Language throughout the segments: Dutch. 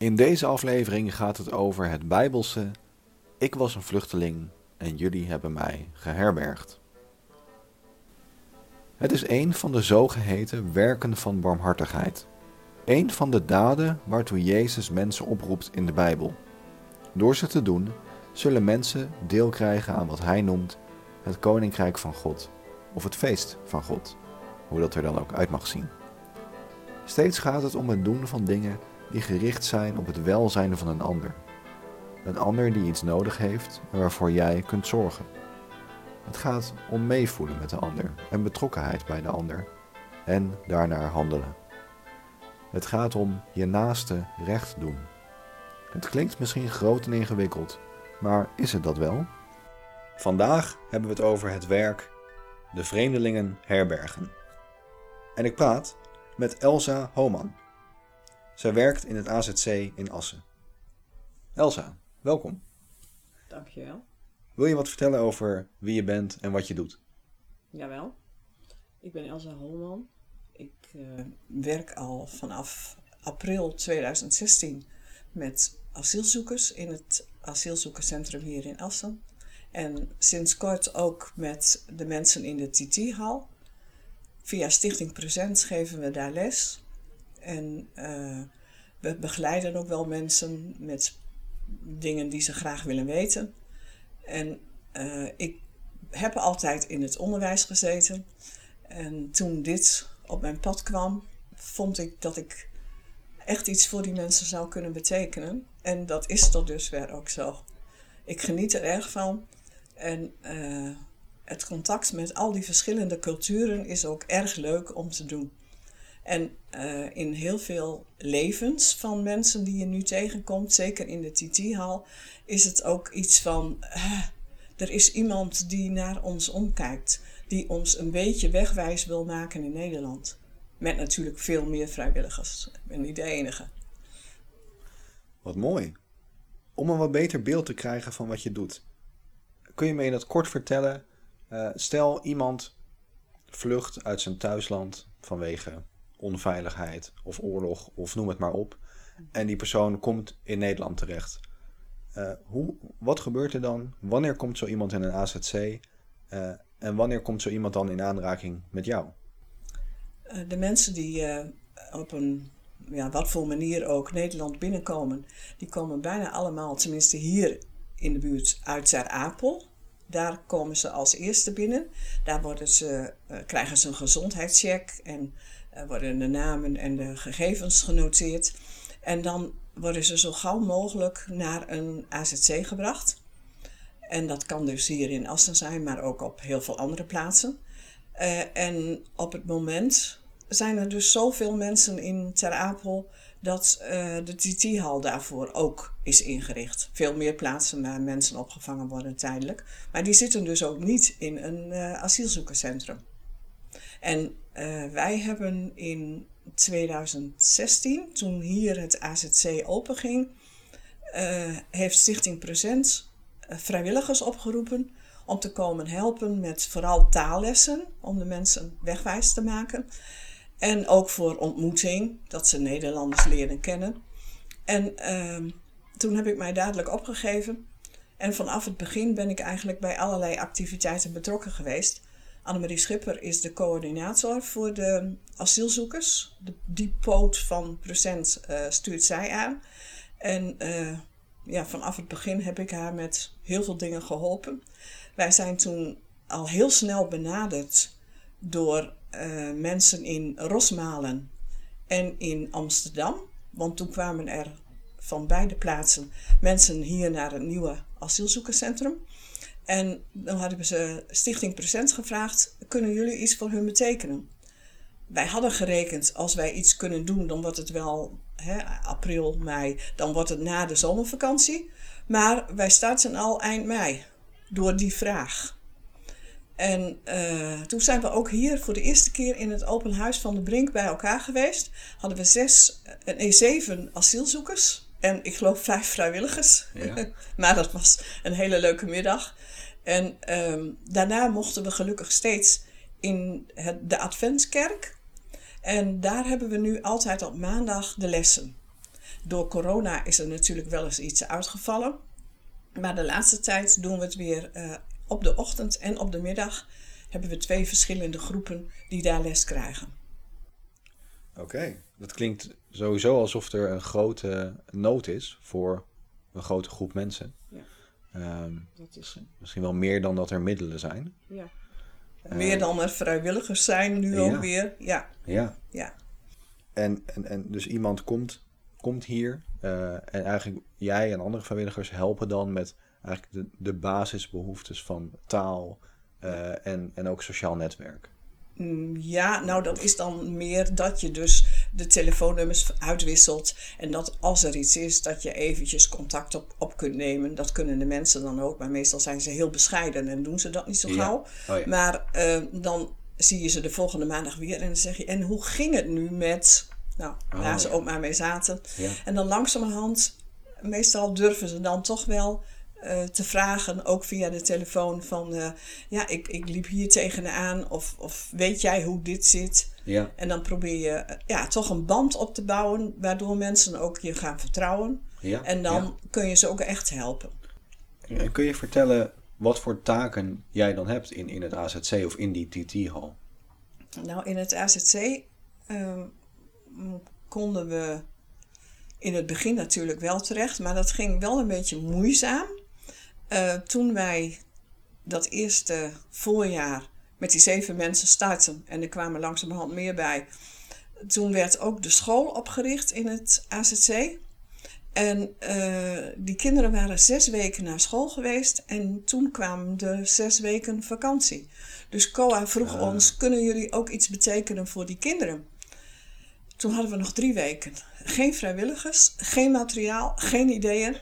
In deze aflevering gaat het over het Bijbelse. Ik was een vluchteling en jullie hebben mij geherbergd. Het is een van de zogeheten werken van barmhartigheid. Een van de daden waartoe Jezus mensen oproept in de Bijbel. Door ze te doen, zullen mensen deel krijgen aan wat hij noemt het Koninkrijk van God, of het feest van God, hoe dat er dan ook uit mag zien. Steeds gaat het om het doen van dingen die gericht zijn op het welzijn van een ander. Een ander die iets nodig heeft en waarvoor jij kunt zorgen. Het gaat om meevoelen met de ander en betrokkenheid bij de ander en daarnaar handelen. Het gaat om je naaste recht doen. Het klinkt misschien groot en ingewikkeld, maar is het dat wel? Vandaag hebben we het over het werk De Vreemdelingen Herbergen. En ik praat met Elsa Homan. Zij werkt in het AZC in Assen. Elsa, welkom. Dankjewel. Wil je wat vertellen over wie je bent en wat je doet? Jawel. Ik ben Elsa Holman. Ik uh, werk al vanaf april 2016 met asielzoekers in het asielzoekerscentrum hier in Assen. En sinds kort ook met de mensen in de TT-hal. Via Stichting Present geven we daar les. En uh, we begeleiden ook wel mensen met dingen die ze graag willen weten. En uh, ik heb altijd in het onderwijs gezeten. En toen dit op mijn pad kwam, vond ik dat ik echt iets voor die mensen zou kunnen betekenen. En dat is tot dusver ook zo. Ik geniet er erg van. En uh, het contact met al die verschillende culturen is ook erg leuk om te doen. En uh, in heel veel levens van mensen die je nu tegenkomt, zeker in de TT-hal, is het ook iets van: uh, er is iemand die naar ons omkijkt, die ons een beetje wegwijs wil maken in Nederland. Met natuurlijk veel meer vrijwilligers. Ik ben niet de enige. Wat mooi. Om een wat beter beeld te krijgen van wat je doet, kun je me in het kort vertellen? Uh, stel iemand vlucht uit zijn thuisland vanwege onveiligheid of oorlog of noem het maar op. En die persoon komt in Nederland terecht. Uh, hoe, wat gebeurt er dan? Wanneer komt zo iemand in een AZC? Uh, en wanneer komt zo iemand dan in aanraking met jou? Uh, de mensen die op een ja, wat voor manier ook Nederland binnenkomen, die komen bijna allemaal, tenminste hier in de buurt, uit Ter Apel. Daar komen ze als eerste binnen. Daar worden ze, krijgen ze een gezondheidscheck en er worden de namen en de gegevens genoteerd. En dan worden ze zo gauw mogelijk naar een AZC gebracht. En dat kan dus hier in Assen zijn, maar ook op heel veel andere plaatsen. Uh, en op het moment zijn er dus zoveel mensen in Ter Apel dat uh, de TT-hal daarvoor ook is ingericht. Veel meer plaatsen waar mensen opgevangen worden tijdelijk. Maar die zitten dus ook niet in een uh, asielzoekerscentrum. En uh, wij hebben in 2016, toen hier het AZC openging, uh, heeft Stichting Present uh, vrijwilligers opgeroepen om te komen helpen met vooral taallessen, om de mensen wegwijs te maken. En ook voor ontmoeting, dat ze Nederlanders leren kennen. En uh, toen heb ik mij dadelijk opgegeven. En vanaf het begin ben ik eigenlijk bij allerlei activiteiten betrokken geweest. Annemarie Schipper is de coördinator voor de asielzoekers. De, die poot van Present uh, stuurt zij aan. En uh, ja, vanaf het begin heb ik haar met heel veel dingen geholpen. Wij zijn toen al heel snel benaderd door uh, mensen in Rosmalen en in Amsterdam. Want toen kwamen er van beide plaatsen mensen hier naar het nieuwe asielzoekerscentrum. En dan hadden ze Stichting Present gevraagd: kunnen jullie iets voor hun betekenen? Wij hadden gerekend, als wij iets kunnen doen, dan wordt het wel hè, april, mei, dan wordt het na de zomervakantie. Maar wij starten al eind mei door die vraag. En uh, toen zijn we ook hier voor de eerste keer in het open huis van de Brink bij elkaar geweest. Hadden we zes, nee, zeven asielzoekers en ik geloof vijf vrijwilligers. Ja. maar dat was een hele leuke middag. En um, daarna mochten we gelukkig steeds in het, de Adventskerk. En daar hebben we nu altijd op maandag de lessen. Door corona is er natuurlijk wel eens iets uitgevallen. Maar de laatste tijd doen we het weer uh, op de ochtend en op de middag. Hebben we twee verschillende groepen die daar les krijgen. Oké, dat klinkt sowieso alsof er een grote nood is voor een grote groep mensen. Ja. Ehm, dat is Misschien wel meer dan dat er middelen zijn. Ja. meer dan er vrijwilligers zijn nu ook weer. Ja. Ja. ja. En, en, en dus iemand komt, komt hier uh, en eigenlijk jij en andere vrijwilligers helpen dan met eigenlijk de, de basisbehoeftes van taal uh, en, en ook sociaal netwerk. Mm, ja, nou dat is dan meer dat je dus de telefoonnummers uitwisselt. En dat als er iets is, dat je eventjes contact op, op kunt nemen. Dat kunnen de mensen dan ook. Maar meestal zijn ze heel bescheiden en doen ze dat niet zo gauw. Oh, ja. Maar uh, dan zie je ze de volgende maandag weer en dan zeg je... En hoe ging het nu met... Nou, oh, waar ze ook maar mee zaten. En dan langzamerhand, meestal durven ze dan toch wel uh, te vragen, ook via de telefoon, van uh, ja, ik, ik liep hier tegenaan of, of weet jij hoe dit zit? Ja. En dan probeer je ja, toch een band op te bouwen, waardoor mensen ook je gaan vertrouwen. Ja. En dan kun je ze ook echt helpen. En kun je vertellen wat voor taken jij dan hebt in, in het AZC of in die TT-hal? Nou, in het AZC ehm, konden we in het begin natuurlijk wel terecht, maar dat ging wel een beetje moeizaam. Uh, toen wij dat eerste voorjaar met die zeven mensen startten, en er kwamen langzamerhand meer bij, toen werd ook de school opgericht in het AZC. En uh, die kinderen waren zes weken naar school geweest en toen kwamen de zes weken vakantie. Dus COA vroeg ons, kunnen jullie ook iets betekenen voor die kinderen? Toen hadden we nog drie weken. Geen vrijwilligers, geen materiaal, geen ideeën.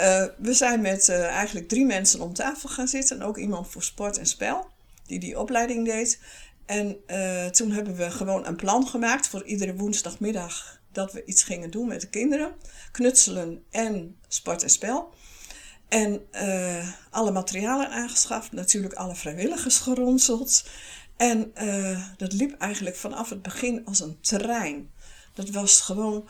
Uh, we zijn met uh, eigenlijk drie mensen om tafel gaan zitten. Ook iemand voor sport en spel, die die opleiding deed. En uh, toen hebben we gewoon een plan gemaakt voor iedere woensdagmiddag dat we iets gingen doen met de kinderen. Knutselen en sport en spel. En alle materialen aangeschaft, natuurlijk alle vrijwilligers geronseld. En uh, dat liep eigenlijk vanaf het begin als een trein. Dat was gewoon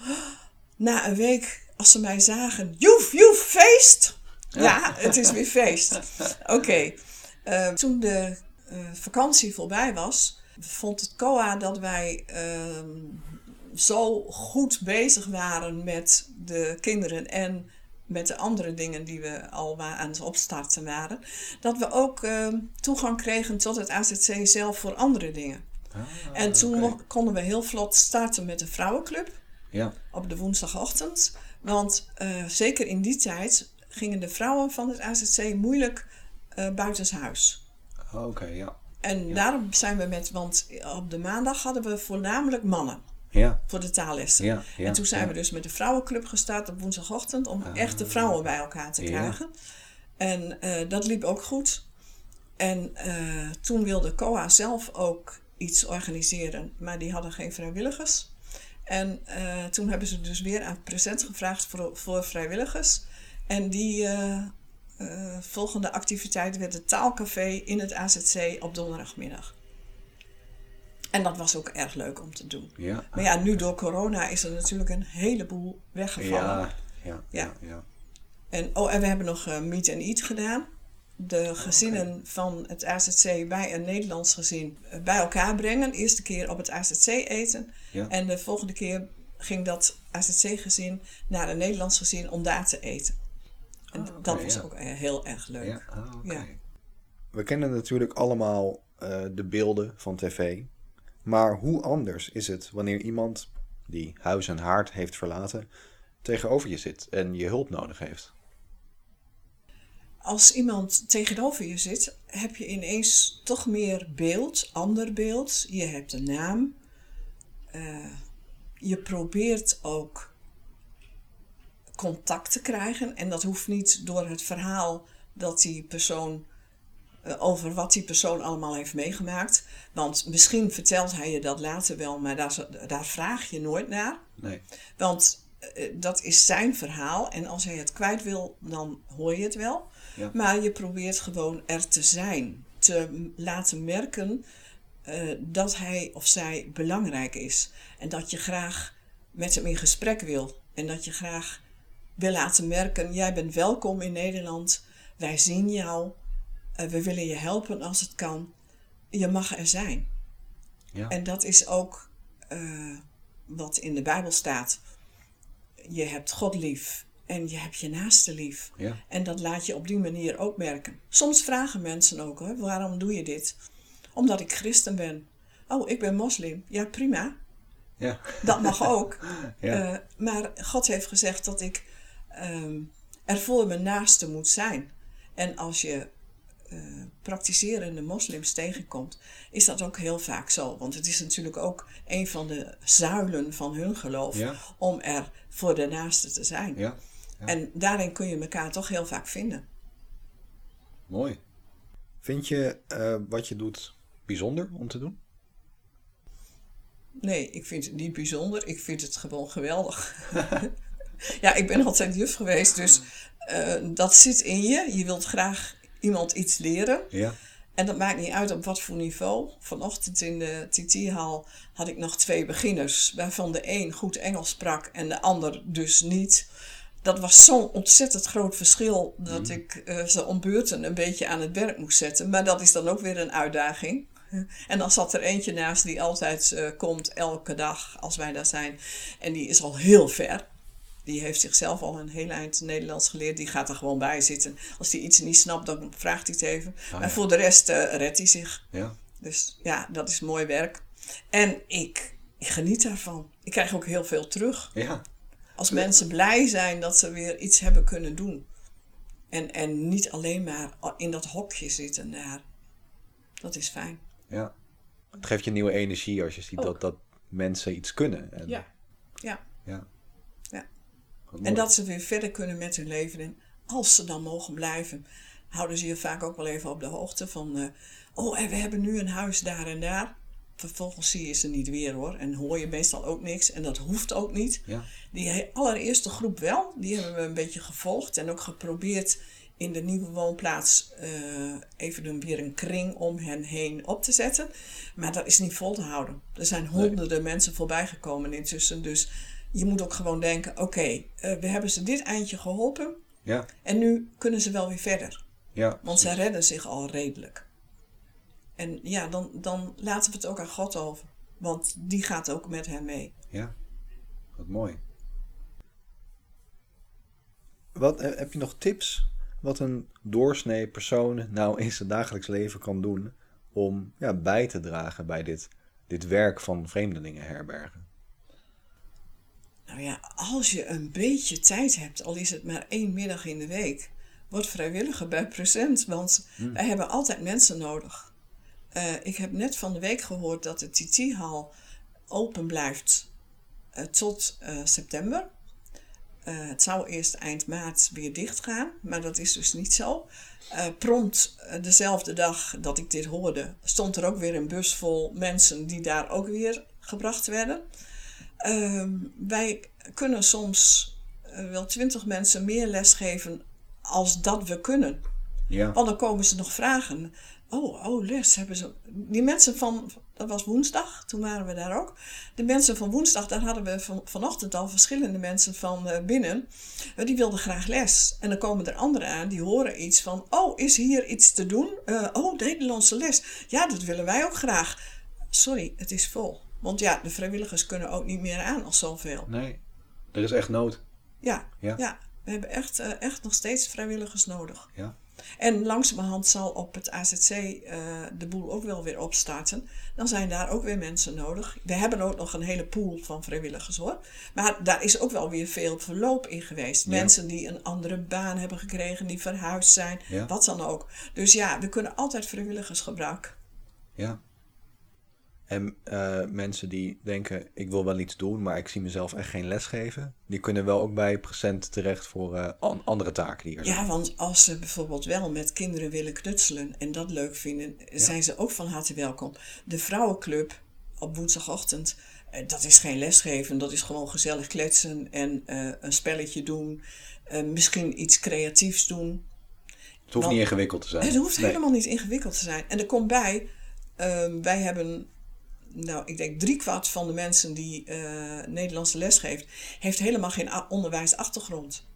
na een week, als ze mij zagen, joef, joef, feest. Ja, het is weer feest. Oké. Okay. Uh, eh, toen de vakantie voorbij was, vond het COA dat wij ehm, zo goed bezig waren met de kinderen en met de andere dingen die we al aan het opstarten waren, dat we ook uh, toegang kregen tot het AZC zelf voor andere dingen. Ah, en toen konden we heel vlot starten met de vrouwenclub ja. op de woensdagochtend. Want uh, zeker in die tijd gingen de vrouwen van het AZC moeilijk uh, buitenshuis. Oh, Oké, ja. En daarom zijn we met, want op de maandag hadden we voornamelijk mannen. Ja. Voor de taallessen. Ja, ja, en toen zijn we dus met de vrouwenclub gestart op woensdagochtend om ah. echt de vrouwen bij elkaar te krijgen. En uh, dat liep ook goed. En uh, toen wilde COA zelf ook iets organiseren, maar die hadden geen vrijwilligers. En uh, toen hebben ze dus weer aan present gevraagd voor, voor vrijwilligers. En die volgende activiteit werd het taalcafé in het AZC op donderdagmiddag. En dat was ook erg leuk om te doen. Ja. Maar ja, nu door corona is er natuurlijk een heleboel weggevallen. Ja, ja, ja. ja. En, oh, en we hebben nog uh, Meet and Eat gedaan. De gezinnen van het AZC bij een Nederlands gezin eh, bij elkaar brengen. Eerste keer op het AZC eten. Ja. En de volgende keer ging dat AZC-gezin naar een Nederlands gezin om daar te eten. En oh, dat was ook heel erg leuk. Ja, oh, ja. We kennen natuurlijk allemaal uh, de beelden van tv. Maar hoe anders is het wanneer iemand die huis en haard heeft verlaten tegenover je zit en je hulp nodig heeft? Als iemand tegenover je zit, heb je ineens toch meer beeld, ander beeld. Je hebt een naam. Uh, je probeert ook contact te krijgen. En dat hoeft niet door het verhaal dat die persoon eh, over wat die persoon allemaal heeft meegemaakt. Want misschien vertelt hij je dat later wel, maar daar, daar vraag je nooit naar. Nee. Want uh, dat is zijn verhaal en als hij het kwijt wil, dan hoor je het wel. Ja. Maar je probeert gewoon er te zijn, te laten merken uh, dat hij of zij belangrijk is. En dat je graag met hem in gesprek wil En dat je graag wil laten merken, jij bent welkom in Nederland. Wij zien jou. Uh, we willen je helpen als het kan. Je mag er zijn. Ja. En dat is ook uh, wat in de Bijbel staat. Je hebt God lief en je hebt je naaste lief. Ja. En dat laat je op die manier ook merken. Soms vragen mensen ook, waarom doe je dit? Omdat ik christen ben. Oh, ik ben moslim. Ja, prima. Ja. Dat mag ook. ja. Uh, maar God heeft gezegd dat ik um, er voor mijn naaste moet zijn. En als je uh, praktiserende moslims tegenkomt, is dat ook heel vaak zo. Want het is natuurlijk ook een van de zuilen van hun geloof om er voor de naaste te zijn. Ja. En daarin kun je elkaar toch heel vaak vinden. Mooi. Vind je uh, wat je doet bijzonder om te doen? Nee, ik vind het niet bijzonder. Ik vind het gewoon geweldig. ja, ik ben altijd juf geweest, dus uh, dat zit in je. Je wilt graag iemand iets leren. Ja. En dat maakt niet uit op wat voor niveau. Vanochtend in de TT-hal had ik nog twee beginners, waarvan de een goed Engels sprak en de ander dus niet. Dat was zo'n ontzettend groot verschil dat mm. ik uh, ze om beurten een beetje aan het werk moest zetten. Maar dat is dan ook weer een uitdaging. En dan zat er eentje naast die altijd uh, komt elke dag als wij daar zijn. En die is al heel ver. Die heeft zichzelf al een heel eind Nederlands geleerd. Die gaat er gewoon bij zitten. Als hij iets niet snapt, dan vraagt hij het even. Ah, maar voor de rest uh, redt hij zich. Ja. Dus ja, dat is mooi werk. En ik, ik geniet daarvan. Ik krijg ook heel veel terug. Ja. Als mensen blij zijn dat ze weer iets hebben kunnen doen. En, en niet alleen maar in dat hokje zitten daar. Dat is fijn. Ja. Het geeft je nieuwe energie als je ziet dat, dat mensen iets kunnen. En. Ja. Ja. ja. En dat ze weer verder kunnen met hun leven. En als ze dan mogen blijven, houden ze je vaak ook wel even op de hoogte van... Uh, oh, en we hebben nu een huis daar en daar. Vervolgens zie je ze niet weer hoor. En hoor je meestal ook niks. En dat hoeft ook niet. Ja. Die allereerste groep wel. Die hebben we een beetje gevolgd. En ook geprobeerd in de nieuwe woonplaats uh, even weer een kring om hen heen op te zetten. Maar dat is niet vol te houden. Er zijn honderden mensen voorbij gekomen intussen. Dus je moet ook gewoon denken: oké, uh, we hebben ze dit eindje geholpen. Ja. En nu kunnen ze wel weer verder. Ja, Want ze redden zich al redelijk. En ja, dan, dan laten we het ook aan God over. Want die gaat ook met hen mee. Ja, wat mooi. Wat, eh, heb je nog tips wat een doorsnee persoon nou in zijn dagelijks leven kan doen om ja, bij te dragen bij dit, dit werk van vreemdelingen herbergen? Nou ja, als je een beetje tijd hebt, al is het maar één middag in de week, word vrijwilliger bij Present, want hmm. wij hebben altijd mensen nodig. Uh, ik heb net van de week gehoord dat de TT-hal open blijft uh, tot uh, september. Het zou eerst eind maart weer dicht gaan, maar dat is dus niet zo. Prompt dezelfde dag dat ik dit hoorde, stond er ook weer een bus vol mensen die daar ook weer gebracht werden. Ehm, wij kunnen soms wel twintig mensen meer lesgeven als dat we kunnen. Ja. Want dan komen ze nog vragen. Oh, oh, les hebben ze. Die mensen van, dat was woensdag, toen waren we daar ook. De mensen van woensdag, daar hadden we van, vanochtend al verschillende mensen van uh, binnen. Uh, die wilden graag les. En dan komen er anderen aan, die horen iets van: Oh, is hier iets te doen? Uh, oh, Nederlandse les. Ja, dat willen wij ook graag. Sorry, het is vol. Want ja, de vrijwilligers kunnen ook niet meer aan als zoveel. Nee, er is echt nood. Ja, ja. ja we hebben echt, echt nog steeds vrijwilligers nodig. Ja. En langzamerhand zal op het AZC uh, eh, de boel ook wel weer opstarten. Dan zijn daar ook weer mensen nodig. We hebben ook nog een hele pool van vrijwilligers hoor. Maar daar is ook wel weer veel verloop in geweest. Mensen die een andere baan hebben gekregen, die verhuisd zijn, wat dan ook. Dus ja, we kunnen altijd vrijwilligers gebruiken. Ja. En uh, mensen die denken, ik wil wel iets doen, maar ik zie mezelf echt geen les geven. Die kunnen wel ook bij Present terecht voor uh, andere taken die er zijn. Ja, want als ze bijvoorbeeld wel met kinderen willen knutselen en dat leuk vinden, zijn ze ook van harte welkom. De vrouwenclub op woensdagochtend, uh, dat is geen lesgeven. Dat is gewoon gezellig kletsen en een spelletje doen. misschien iets creatiefs doen. Het hoeft niet ingewikkeld te zijn. Het hoeft helemaal niet ingewikkeld te zijn. En er komt bij, wij hebben nou, ik denk driekwart van de mensen die uh, Nederlandse les geeft, heeft helemaal geen onderwijsachtergrond.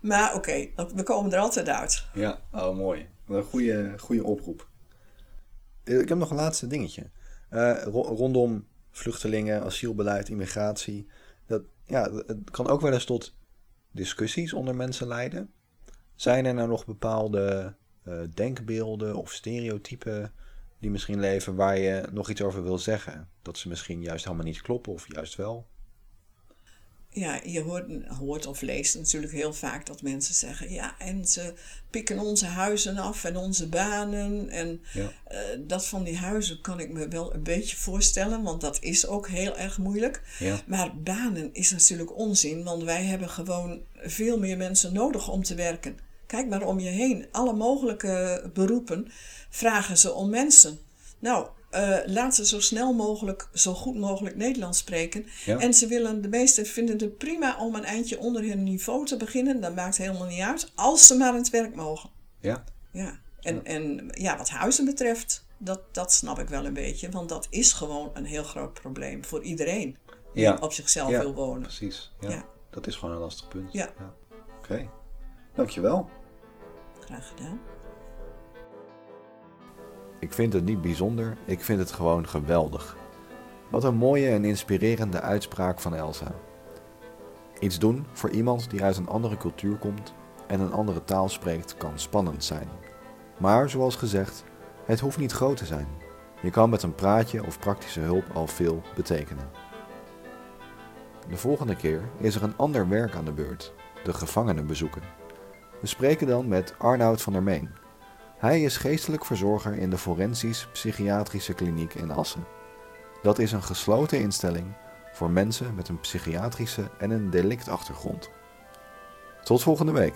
Maar oké, we komen er altijd uit. Ja, oh mooi. Een goede, goede oproep. Eh, ik heb nog een laatste dingetje. Uh, rondom vluchtelingen, asielbeleid, immigratie. Dat, ja, het kan ook wel eens tot discussies onder mensen leiden. Zijn er nou nog bepaalde denkbeelden of stereotypen die misschien leven waar je nog iets over wil zeggen? Dat ze misschien juist helemaal niet kloppen of juist wel? Ja, je hoort, hoort of leest natuurlijk heel vaak dat mensen zeggen: ja, en ze pikken onze huizen af en onze banen. En ja. uh, dat van die huizen kan ik me wel een beetje voorstellen, want dat is ook heel erg moeilijk. Ja. Maar banen is natuurlijk onzin, want wij hebben gewoon veel meer mensen nodig om te werken. Kijk maar om je heen. Alle mogelijke beroepen vragen ze om mensen. Nou, uh, laat ze zo snel mogelijk, zo goed mogelijk Nederlands spreken. En ze willen, de meesten vinden het prima om een eindje onder hun niveau te beginnen. Dat maakt helemaal niet uit, als ze maar aan het werk mogen. Ja. Ja. En, ja. en ja, wat huizen betreft, dat, dat snap ik wel een beetje. Want dat is gewoon een heel groot probleem voor iedereen die ja. op zichzelf wil wonen. Precies, ja. Dat is gewoon een lastig punt. Ja. Oké, okay. dankjewel. Ik vind het niet bijzonder, ik vind het gewoon geweldig. Wat een mooie en inspirerende uitspraak van Elsa. Iets doen voor iemand die uit een andere cultuur komt en een andere taal spreekt kan spannend zijn. Maar zoals gezegd, het hoeft niet groot te zijn. Je kan met een praatje of praktische hulp al veel betekenen. De volgende keer is er een ander werk aan de beurt: de gevangenen bezoeken. We spreken dan met Arnoud van der Meen, hij is geestelijk verzorger in de Forensisch Psychiatrische Kliniek in Assen. Dat is een gesloten instelling voor mensen met een psychiatrische en een delictachtergrond. Tot volgende week.